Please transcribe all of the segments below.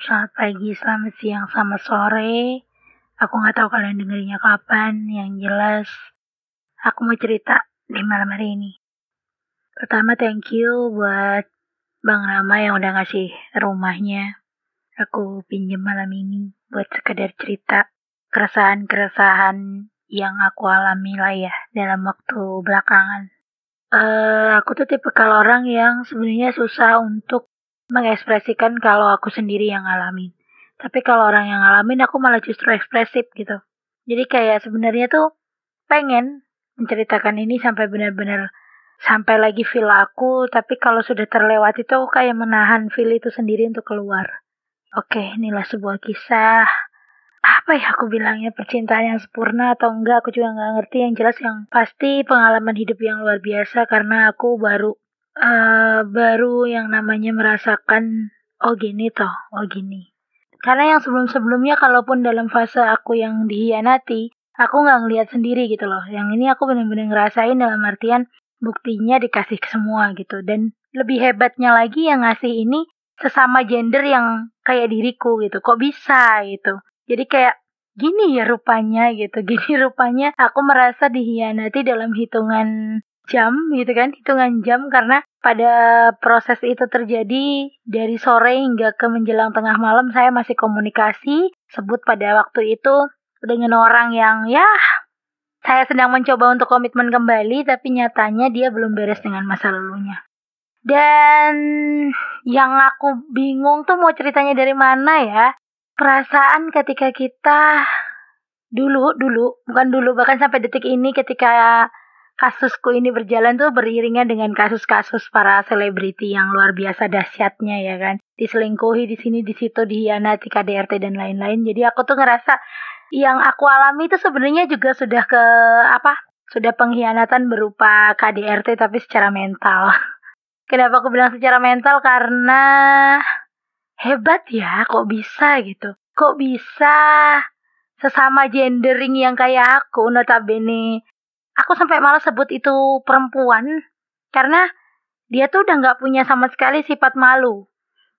selamat pagi, selamat siang, selamat sore. Aku nggak tahu kalian dengerinnya kapan. Yang jelas, aku mau cerita di malam hari ini. Pertama, thank you buat Bang Rama yang udah ngasih rumahnya. Aku pinjam malam ini buat sekedar cerita keresahan-keresahan yang aku alami lah ya dalam waktu belakangan. Uh, aku tuh tipe kalau orang yang sebenarnya susah untuk mengekspresikan kalau aku sendiri yang ngalamin. Tapi kalau orang yang ngalamin aku malah justru ekspresif gitu. Jadi kayak sebenarnya tuh pengen menceritakan ini sampai benar-benar sampai lagi feel aku, tapi kalau sudah terlewati tuh kayak menahan feel itu sendiri untuk keluar. Oke, inilah sebuah kisah apa ya aku bilangnya percintaan yang sempurna atau enggak aku juga nggak ngerti yang jelas yang pasti pengalaman hidup yang luar biasa karena aku baru uh, baru yang namanya merasakan oh gini toh oh gini. Karena yang sebelum-sebelumnya kalaupun dalam fase aku yang dihianati aku nggak ngelihat sendiri gitu loh. Yang ini aku benar-benar ngerasain dalam artian buktinya dikasih ke semua gitu. Dan lebih hebatnya lagi yang ngasih ini sesama gender yang kayak diriku gitu. Kok bisa gitu? Jadi kayak gini ya rupanya gitu. Gini rupanya aku merasa dihianati dalam hitungan jam gitu kan, hitungan jam karena pada proses itu terjadi dari sore hingga ke menjelang tengah malam saya masih komunikasi sebut pada waktu itu dengan orang yang ya saya sedang mencoba untuk komitmen kembali tapi nyatanya dia belum beres dengan masa lalunya. Dan yang aku bingung tuh mau ceritanya dari mana ya perasaan ketika kita dulu dulu bukan dulu bahkan sampai detik ini ketika kasusku ini berjalan tuh beriringan dengan kasus-kasus para selebriti yang luar biasa dahsyatnya ya kan? Diselingkuhi di sini di situ dihianati KDRT dan lain-lain. Jadi aku tuh ngerasa yang aku alami itu sebenarnya juga sudah ke apa sudah pengkhianatan berupa KDRT tapi secara mental. Kenapa aku bilang secara mental? Karena hebat ya kok bisa gitu. Kok bisa sesama gendering yang kayak aku notabene aku sampai malah sebut itu perempuan karena dia tuh udah nggak punya sama sekali sifat malu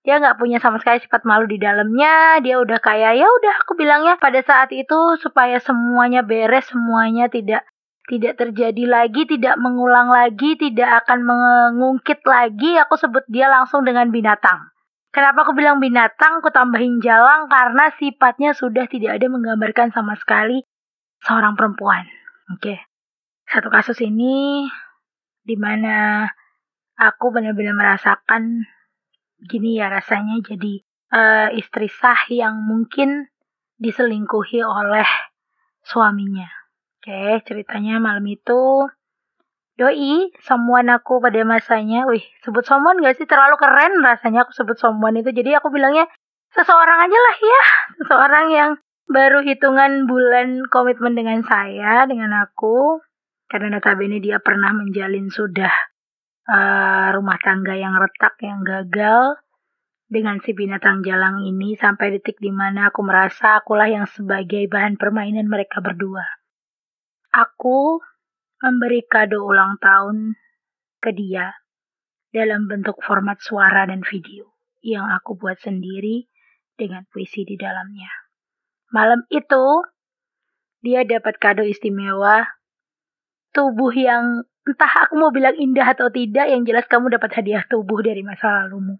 dia nggak punya sama sekali sifat malu di dalamnya dia udah kayak ya udah aku bilangnya pada saat itu supaya semuanya beres semuanya tidak tidak terjadi lagi, tidak mengulang lagi, tidak akan mengungkit lagi. Aku sebut dia langsung dengan binatang. Kenapa aku bilang binatang, aku tambahin jalang karena sifatnya sudah tidak ada menggambarkan sama sekali seorang perempuan. Oke. Okay. Satu kasus ini di mana aku benar-benar merasakan gini ya rasanya jadi uh, istri sah yang mungkin diselingkuhi oleh suaminya. Oke, okay, ceritanya malam itu Doi, someone aku pada masanya, wih, sebut someone gak sih? Terlalu keren rasanya aku sebut someone itu. Jadi aku bilangnya seseorang aja lah ya. Seseorang yang baru hitungan bulan komitmen dengan saya, dengan aku. Karena notabene dia pernah menjalin sudah uh, rumah tangga yang retak, yang gagal. Dengan si binatang jalang ini sampai detik di mana aku merasa akulah yang sebagai bahan permainan mereka berdua. Aku memberi kado ulang tahun ke dia dalam bentuk format suara dan video yang aku buat sendiri dengan puisi di dalamnya. Malam itu, dia dapat kado istimewa, tubuh yang entah aku mau bilang indah atau tidak, yang jelas kamu dapat hadiah tubuh dari masa lalumu.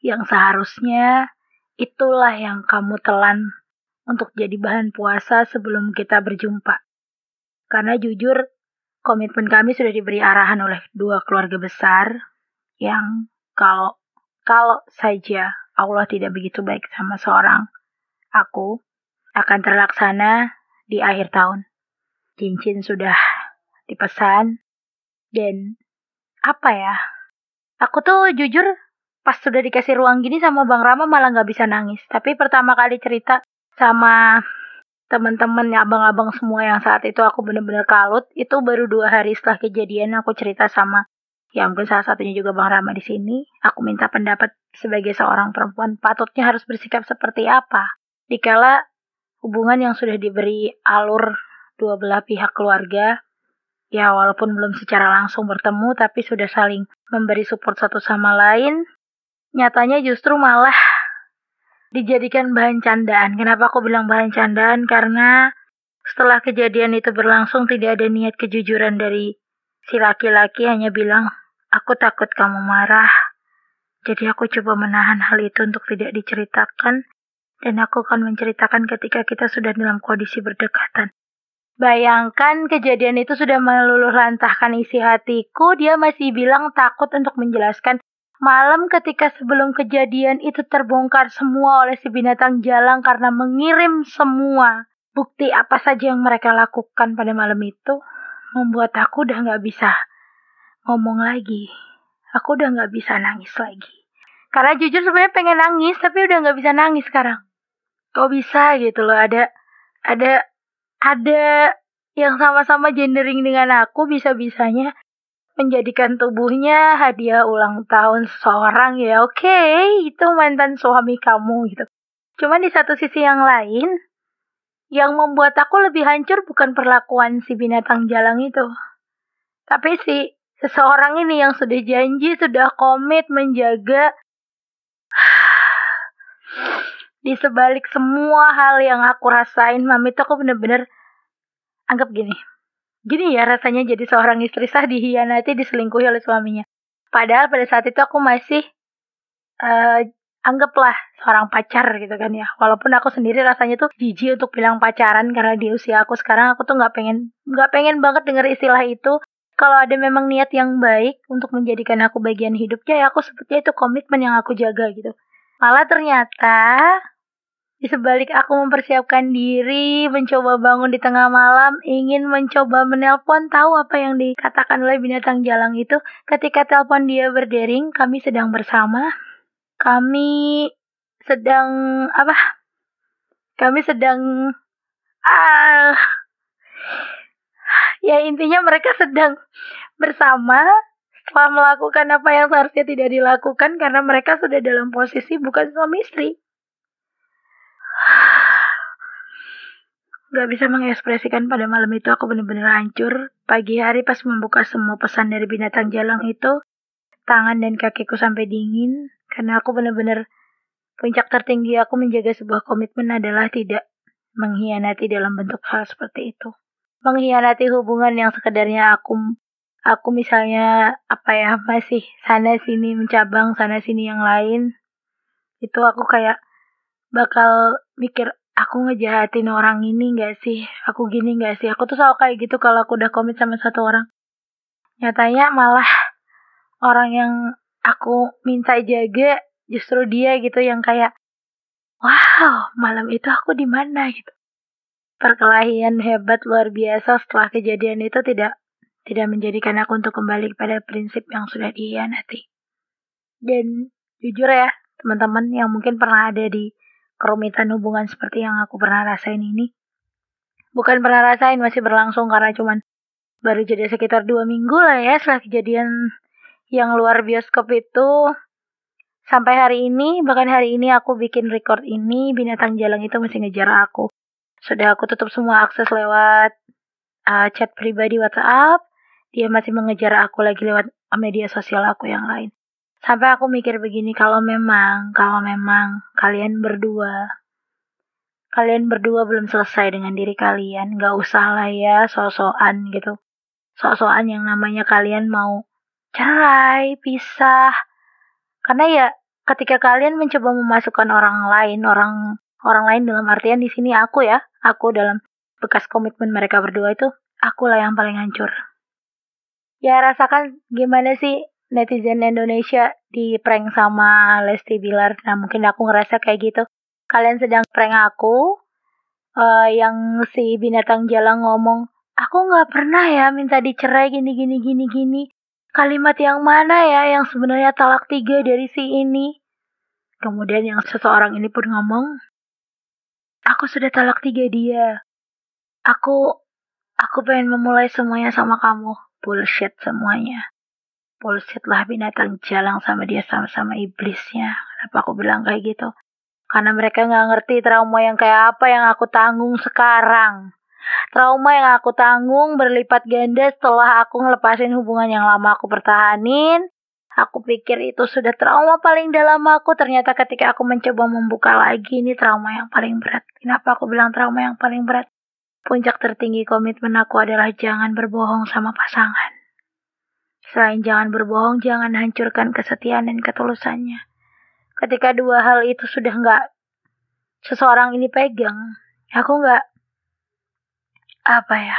Yang seharusnya itulah yang kamu telan untuk jadi bahan puasa sebelum kita berjumpa. Karena jujur, komitmen kami sudah diberi arahan oleh dua keluarga besar yang kalau kalau saja Allah tidak begitu baik sama seorang aku akan terlaksana di akhir tahun. Cincin sudah dipesan dan apa ya? Aku tuh jujur pas sudah dikasih ruang gini sama Bang Rama malah nggak bisa nangis. Tapi pertama kali cerita sama teman-teman abang-abang semua yang saat itu aku bener-bener kalut itu baru dua hari setelah kejadian aku cerita sama ya mungkin salah satunya juga Bang Rama di sini aku minta pendapat sebagai seorang perempuan patutnya harus bersikap seperti apa dikala hubungan yang sudah diberi alur dua belah pihak keluarga ya walaupun belum secara langsung bertemu tapi sudah saling memberi support satu sama lain nyatanya justru malah dijadikan bahan candaan. Kenapa aku bilang bahan candaan? Karena setelah kejadian itu berlangsung tidak ada niat kejujuran dari si laki-laki hanya bilang, aku takut kamu marah. Jadi aku coba menahan hal itu untuk tidak diceritakan dan aku akan menceritakan ketika kita sudah dalam kondisi berdekatan. Bayangkan kejadian itu sudah meluluh lantahkan isi hatiku, dia masih bilang takut untuk menjelaskan Malam ketika sebelum kejadian itu terbongkar semua oleh si binatang jalang karena mengirim semua bukti apa saja yang mereka lakukan pada malam itu, membuat aku udah gak bisa ngomong lagi. Aku udah gak bisa nangis lagi. Karena jujur sebenarnya pengen nangis, tapi udah gak bisa nangis sekarang. Kok bisa gitu loh, ada, ada, ada yang sama-sama gendering dengan aku bisa-bisanya menjadikan tubuhnya hadiah ulang tahun seseorang ya oke okay, itu mantan suami kamu gitu. Cuman di satu sisi yang lain, yang membuat aku lebih hancur bukan perlakuan si binatang jalang itu. Tapi si seseorang ini yang sudah janji, sudah komit menjaga di sebalik semua hal yang aku rasain, mami itu aku bener-bener anggap gini Gini ya rasanya jadi seorang istri sah dihianati, diselingkuhi oleh suaminya. Padahal pada saat itu aku masih uh, anggaplah seorang pacar gitu kan ya. Walaupun aku sendiri rasanya tuh jijik untuk bilang pacaran karena di usia aku sekarang aku tuh nggak pengen nggak pengen banget denger istilah itu. Kalau ada memang niat yang baik untuk menjadikan aku bagian hidupnya ya aku seperti itu komitmen yang aku jaga gitu. Malah ternyata di sebalik aku mempersiapkan diri, mencoba bangun di tengah malam, ingin mencoba menelpon tahu apa yang dikatakan oleh binatang jalang itu. Ketika telepon dia berdering, kami sedang bersama. Kami sedang apa? Kami sedang ah ya intinya mereka sedang bersama setelah melakukan apa yang seharusnya tidak dilakukan karena mereka sudah dalam posisi bukan suami istri. Gak bisa mengekspresikan pada malam itu aku benar-benar hancur. Pagi hari pas membuka semua pesan dari binatang jalang itu, tangan dan kakiku sampai dingin. Karena aku benar-benar puncak tertinggi aku menjaga sebuah komitmen adalah tidak mengkhianati dalam bentuk hal seperti itu. Mengkhianati hubungan yang sekedarnya aku aku misalnya apa ya masih sana sini mencabang sana sini yang lain itu aku kayak bakal mikir aku ngejahatin orang ini gak sih? Aku gini gak sih? Aku tuh selalu kayak gitu kalau aku udah komit sama satu orang. Nyatanya malah orang yang aku minta jaga justru dia gitu yang kayak wow malam itu aku di mana gitu perkelahian hebat luar biasa setelah kejadian itu tidak tidak menjadikan aku untuk kembali pada prinsip yang sudah dihianati dan jujur ya teman-teman yang mungkin pernah ada di kerumitan hubungan seperti yang aku pernah rasain ini. Bukan pernah rasain, masih berlangsung karena cuman baru jadi sekitar dua minggu lah ya setelah kejadian yang luar bioskop itu. Sampai hari ini, bahkan hari ini aku bikin record ini, binatang jalang itu masih ngejar aku. Sudah aku tutup semua akses lewat uh, chat pribadi WhatsApp, dia masih mengejar aku lagi lewat media sosial aku yang lain. Sampai aku mikir begini, kalau memang, kalau memang kalian berdua, kalian berdua belum selesai dengan diri kalian, gak usah lah ya sosokan gitu. Sosokan yang namanya kalian mau cerai, pisah. Karena ya ketika kalian mencoba memasukkan orang lain, orang orang lain dalam artian di sini aku ya, aku dalam bekas komitmen mereka berdua itu, akulah yang paling hancur. Ya rasakan gimana sih netizen Indonesia di prank sama Lesti Bilar. Nah mungkin aku ngerasa kayak gitu. Kalian sedang prank aku, uh, yang si binatang jalang ngomong, aku nggak pernah ya minta dicerai gini gini gini gini. Kalimat yang mana ya yang sebenarnya talak tiga dari si ini? Kemudian yang seseorang ini pun ngomong, aku sudah talak tiga dia. Aku, aku pengen memulai semuanya sama kamu. Bullshit semuanya bullshit lah binatang jalang sama dia sama-sama iblisnya. Kenapa aku bilang kayak gitu? Karena mereka nggak ngerti trauma yang kayak apa yang aku tanggung sekarang. Trauma yang aku tanggung berlipat ganda setelah aku ngelepasin hubungan yang lama aku pertahanin. Aku pikir itu sudah trauma paling dalam aku. Ternyata ketika aku mencoba membuka lagi, ini trauma yang paling berat. Kenapa aku bilang trauma yang paling berat? Puncak tertinggi komitmen aku adalah jangan berbohong sama pasangan. Selain jangan berbohong, jangan hancurkan kesetiaan dan ketulusannya. Ketika dua hal itu sudah nggak seseorang ini pegang, aku nggak apa ya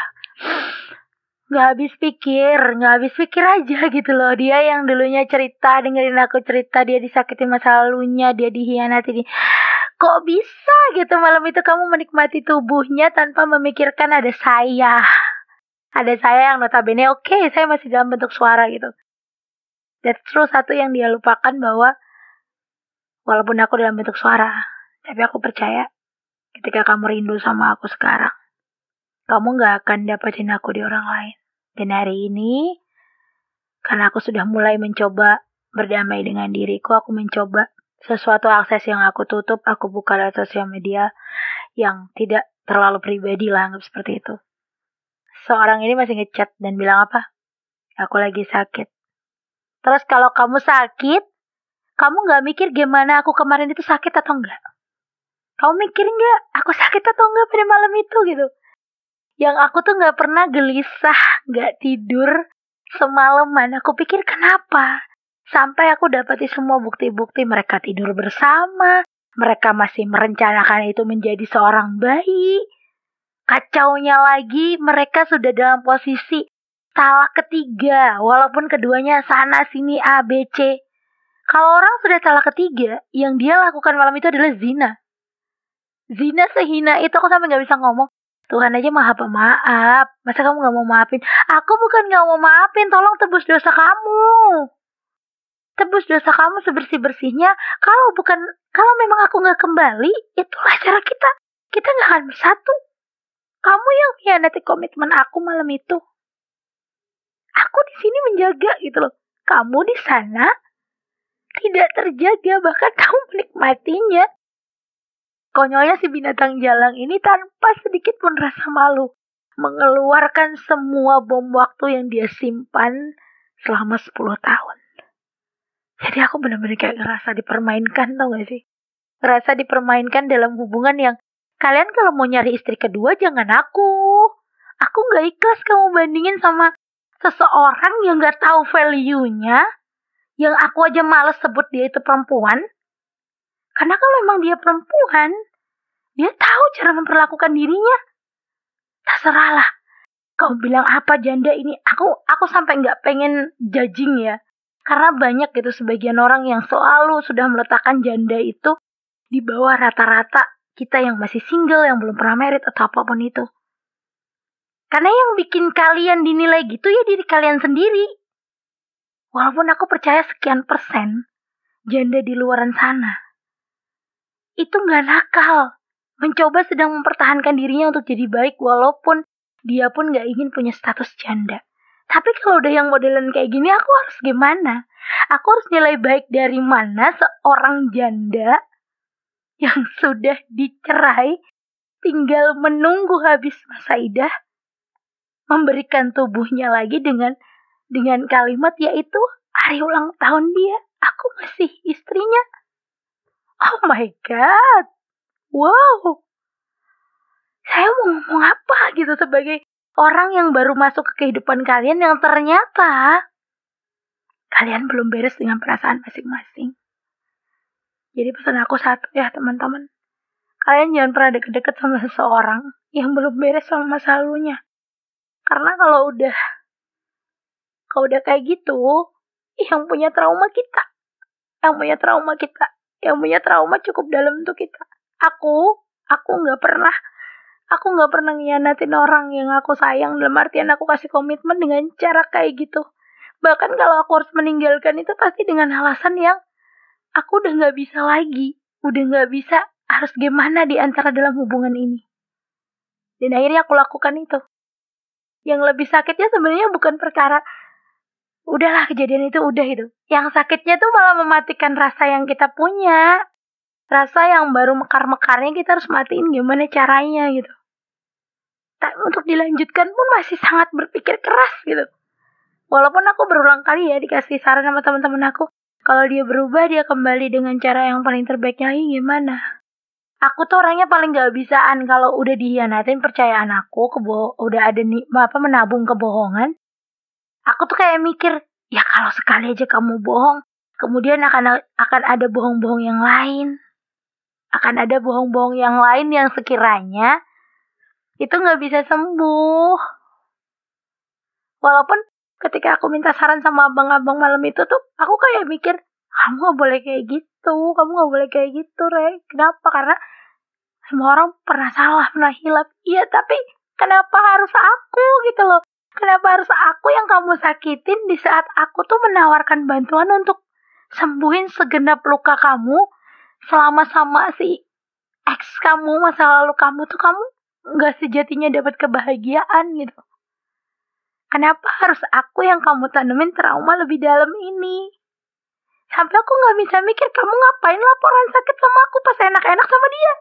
nggak habis pikir, nggak habis pikir aja gitu loh. Dia yang dulunya cerita, dengerin aku cerita, dia disakiti masa lalunya, dia dihianati. Di... Kok bisa gitu malam itu kamu menikmati tubuhnya tanpa memikirkan ada saya. Ada saya yang notabene oke, okay, saya masih dalam bentuk suara gitu. That's true satu yang dia lupakan bahwa walaupun aku dalam bentuk suara, tapi aku percaya ketika kamu rindu sama aku sekarang, kamu gak akan dapetin aku di orang lain. Dan hari ini, karena aku sudah mulai mencoba berdamai dengan diriku, aku mencoba sesuatu akses yang aku tutup, aku buka lewat sosial media yang tidak terlalu pribadi lah, anggap seperti itu. Seorang ini masih ngechat dan bilang apa? Aku lagi sakit. Terus kalau kamu sakit, kamu gak mikir gimana aku kemarin itu sakit atau enggak? Kamu mikir nggak aku sakit atau enggak pada malam itu gitu? yang aku tuh nggak pernah gelisah, nggak tidur semalaman. Aku pikir kenapa? Sampai aku dapati semua bukti-bukti mereka tidur bersama, mereka masih merencanakan itu menjadi seorang bayi. Kacaunya lagi, mereka sudah dalam posisi talak ketiga, walaupun keduanya sana sini A, B, C. Kalau orang sudah talak ketiga, yang dia lakukan malam itu adalah zina. Zina sehina itu aku sampai nggak bisa ngomong. Tuhan aja maha pemaaf. Masa kamu gak mau maafin? Aku bukan gak mau maafin, tolong tebus dosa kamu. Tebus dosa kamu sebersih-bersihnya. Kalau bukan, kalau memang aku gak kembali, itulah cara kita. Kita gak akan bersatu. Kamu yang hianati komitmen aku malam itu. Aku di sini menjaga gitu loh. Kamu di sana tidak terjaga, bahkan kamu menikmatinya. Konyolnya si binatang jalang ini tanpa sedikit pun rasa malu mengeluarkan semua bom waktu yang dia simpan selama 10 tahun. Jadi aku benar-benar kayak ngerasa dipermainkan tau gak sih? Ngerasa dipermainkan dalam hubungan yang kalian kalau mau nyari istri kedua jangan aku. Aku gak ikhlas kamu bandingin sama seseorang yang gak tahu value-nya. Yang aku aja males sebut dia itu perempuan. Karena kalau emang dia perempuan, dia tahu cara memperlakukan dirinya. Terserahlah. Kau bilang apa janda ini? Aku aku sampai nggak pengen judging ya. Karena banyak gitu sebagian orang yang selalu sudah meletakkan janda itu di bawah rata-rata kita yang masih single, yang belum pernah merit atau apa pun itu. Karena yang bikin kalian dinilai gitu ya diri kalian sendiri. Walaupun aku percaya sekian persen janda di luaran sana itu nggak nakal. Mencoba sedang mempertahankan dirinya untuk jadi baik walaupun dia pun nggak ingin punya status janda. Tapi kalau udah yang modelan kayak gini, aku harus gimana? Aku harus nilai baik dari mana seorang janda yang sudah dicerai tinggal menunggu habis masa idah memberikan tubuhnya lagi dengan dengan kalimat yaitu hari ulang tahun dia aku masih istrinya Oh my god. Wow. Saya mau ngomong apa gitu sebagai orang yang baru masuk ke kehidupan kalian yang ternyata kalian belum beres dengan perasaan masing-masing. Jadi pesan aku satu ya teman-teman. Kalian jangan pernah deket-deket sama seseorang yang belum beres sama masa lalunya. Karena kalau udah kalau udah kayak gitu, yang punya trauma kita. Yang punya trauma kita yang punya trauma cukup dalam untuk kita. Aku, aku nggak pernah, aku nggak pernah ngianatin orang yang aku sayang dalam artian aku kasih komitmen dengan cara kayak gitu. Bahkan kalau aku harus meninggalkan itu pasti dengan alasan yang aku udah nggak bisa lagi, udah nggak bisa harus gimana di antara dalam hubungan ini. Dan akhirnya aku lakukan itu. Yang lebih sakitnya sebenarnya bukan perkara udahlah kejadian itu udah itu. Yang sakitnya tuh malah mematikan rasa yang kita punya. Rasa yang baru mekar-mekarnya kita harus matiin gimana caranya gitu. Tapi untuk dilanjutkan pun masih sangat berpikir keras gitu. Walaupun aku berulang kali ya dikasih saran sama teman-teman aku, kalau dia berubah dia kembali dengan cara yang paling terbaiknya lagi gimana? Aku tuh orangnya paling gak bisaan kalau udah dihianatin percayaan aku, kebo udah ada nih apa menabung kebohongan. Aku tuh kayak mikir, ya kalau sekali aja kamu bohong, kemudian akan akan ada bohong-bohong yang lain. Akan ada bohong-bohong yang lain yang sekiranya itu nggak bisa sembuh. Walaupun ketika aku minta saran sama abang-abang malam itu tuh, aku kayak mikir, kamu gak boleh kayak gitu, kamu gak boleh kayak gitu, Re. Kenapa? Karena semua orang pernah salah, pernah hilap. Iya, tapi kenapa harus aku gitu loh? Kenapa harus aku yang kamu sakitin di saat aku tuh menawarkan bantuan untuk sembuhin segenap luka kamu selama sama si ex kamu, masa lalu kamu tuh kamu nggak sejatinya dapat kebahagiaan gitu. Kenapa harus aku yang kamu tanemin trauma lebih dalam ini? Sampai aku nggak bisa mikir kamu ngapain laporan sakit sama aku pas enak-enak sama dia.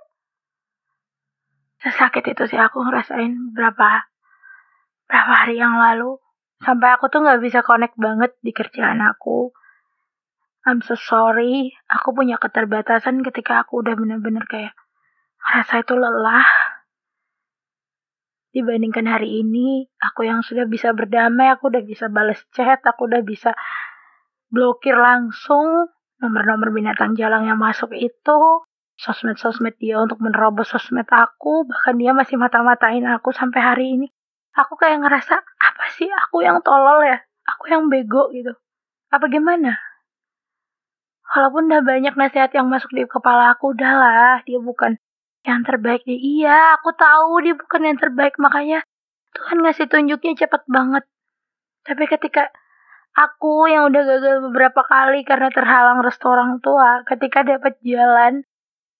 Sesakit itu sih aku ngerasain berapa berapa hari yang lalu. Sampai aku tuh nggak bisa connect banget di kerjaan aku. I'm so sorry, aku punya keterbatasan ketika aku udah bener-bener kayak rasa itu lelah dibandingkan hari ini aku yang sudah bisa berdamai aku udah bisa balas chat aku udah bisa blokir langsung nomor-nomor binatang jalang yang masuk itu sosmed-sosmed dia untuk menerobos sosmed aku bahkan dia masih mata-matain aku sampai hari ini. Aku kayak ngerasa apa sih? Aku yang tolol ya? Aku yang bego gitu. Apa gimana? Walaupun udah banyak nasihat yang masuk di kepala aku udahlah dia bukan yang terbaik dia iya aku tahu dia bukan yang terbaik makanya Tuhan ngasih tunjuknya cepet banget. Tapi ketika aku yang udah gagal beberapa kali karena terhalang restu orang tua ketika dapat jalan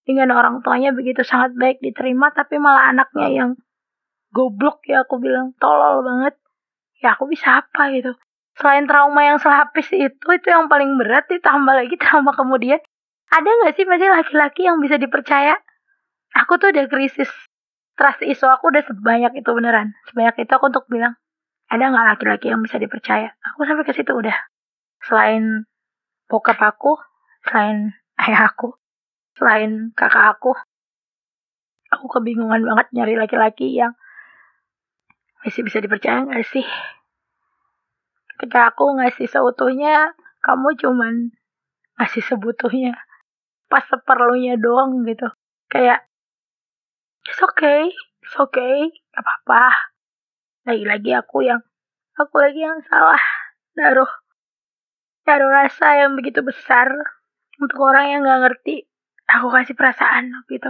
dengan orang tuanya begitu sangat baik diterima tapi malah anaknya yang goblok ya aku bilang tolol banget. Ya aku bisa apa gitu? Selain trauma yang selapis itu itu yang paling berat ditambah lagi trauma kemudian. Ada nggak sih masih laki-laki yang bisa dipercaya aku tuh udah krisis trust isu aku udah sebanyak itu beneran. Sebanyak itu aku untuk bilang ada nggak laki-laki yang bisa dipercaya? Aku sampai ke situ udah. Selain bokap aku selain ayah aku selain kakak aku aku kebingungan banget nyari laki-laki yang masih bisa dipercaya nggak sih? Ketika aku ngasih seutuhnya kamu cuman ngasih sebutuhnya. Pas seperlunya doang gitu. Kayak It's okay, it's okay, gak apa-apa. Lagi-lagi aku yang, aku lagi yang salah. Naruh, naruh rasa yang begitu besar untuk orang yang gak ngerti. Aku kasih perasaan gitu.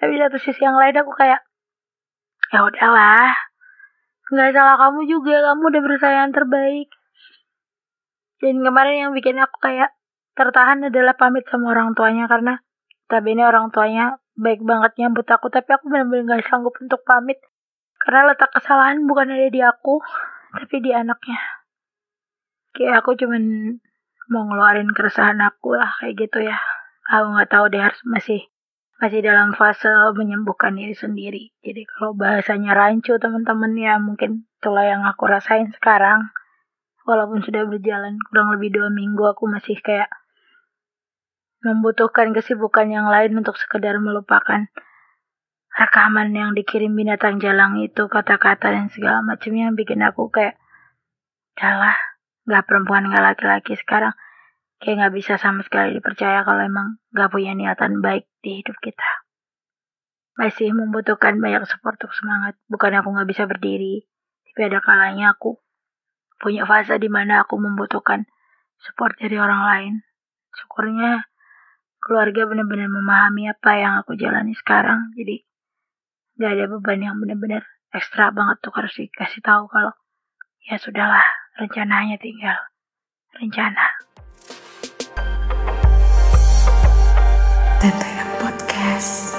Tapi satu sisi yang lain aku kayak, ya udahlah, nggak salah kamu juga, kamu udah berusaha yang terbaik. Dan kemarin yang bikin aku kayak tertahan adalah pamit sama orang tuanya karena tapi ini orang tuanya baik banget nyambut aku tapi aku benar-benar gak sanggup untuk pamit. Karena letak kesalahan bukan ada di aku tapi di anaknya. Kayak aku cuman mau ngeluarin keresahan aku lah kayak gitu ya. Aku nggak tahu deh harus masih masih dalam fase menyembuhkan diri sendiri. Jadi kalau bahasanya rancu teman-teman ya mungkin itulah yang aku rasain sekarang. Walaupun sudah berjalan kurang lebih dua minggu aku masih kayak membutuhkan kesibukan yang lain untuk sekedar melupakan rekaman yang dikirim binatang jalang itu, kata-kata dan segala macam yang bikin aku kayak, jalah, gak perempuan gak laki-laki sekarang, kayak gak bisa sama sekali dipercaya kalau emang gak punya niatan baik di hidup kita. Masih membutuhkan banyak support untuk semangat, bukan aku gak bisa berdiri, tapi ada kalanya aku punya fase di mana aku membutuhkan support dari orang lain. Syukurnya keluarga benar-benar memahami apa yang aku jalani sekarang. Jadi gak ada beban yang benar-benar ekstra banget tuh harus dikasih tahu kalau ya sudahlah rencananya tinggal rencana. Tentang Podcast.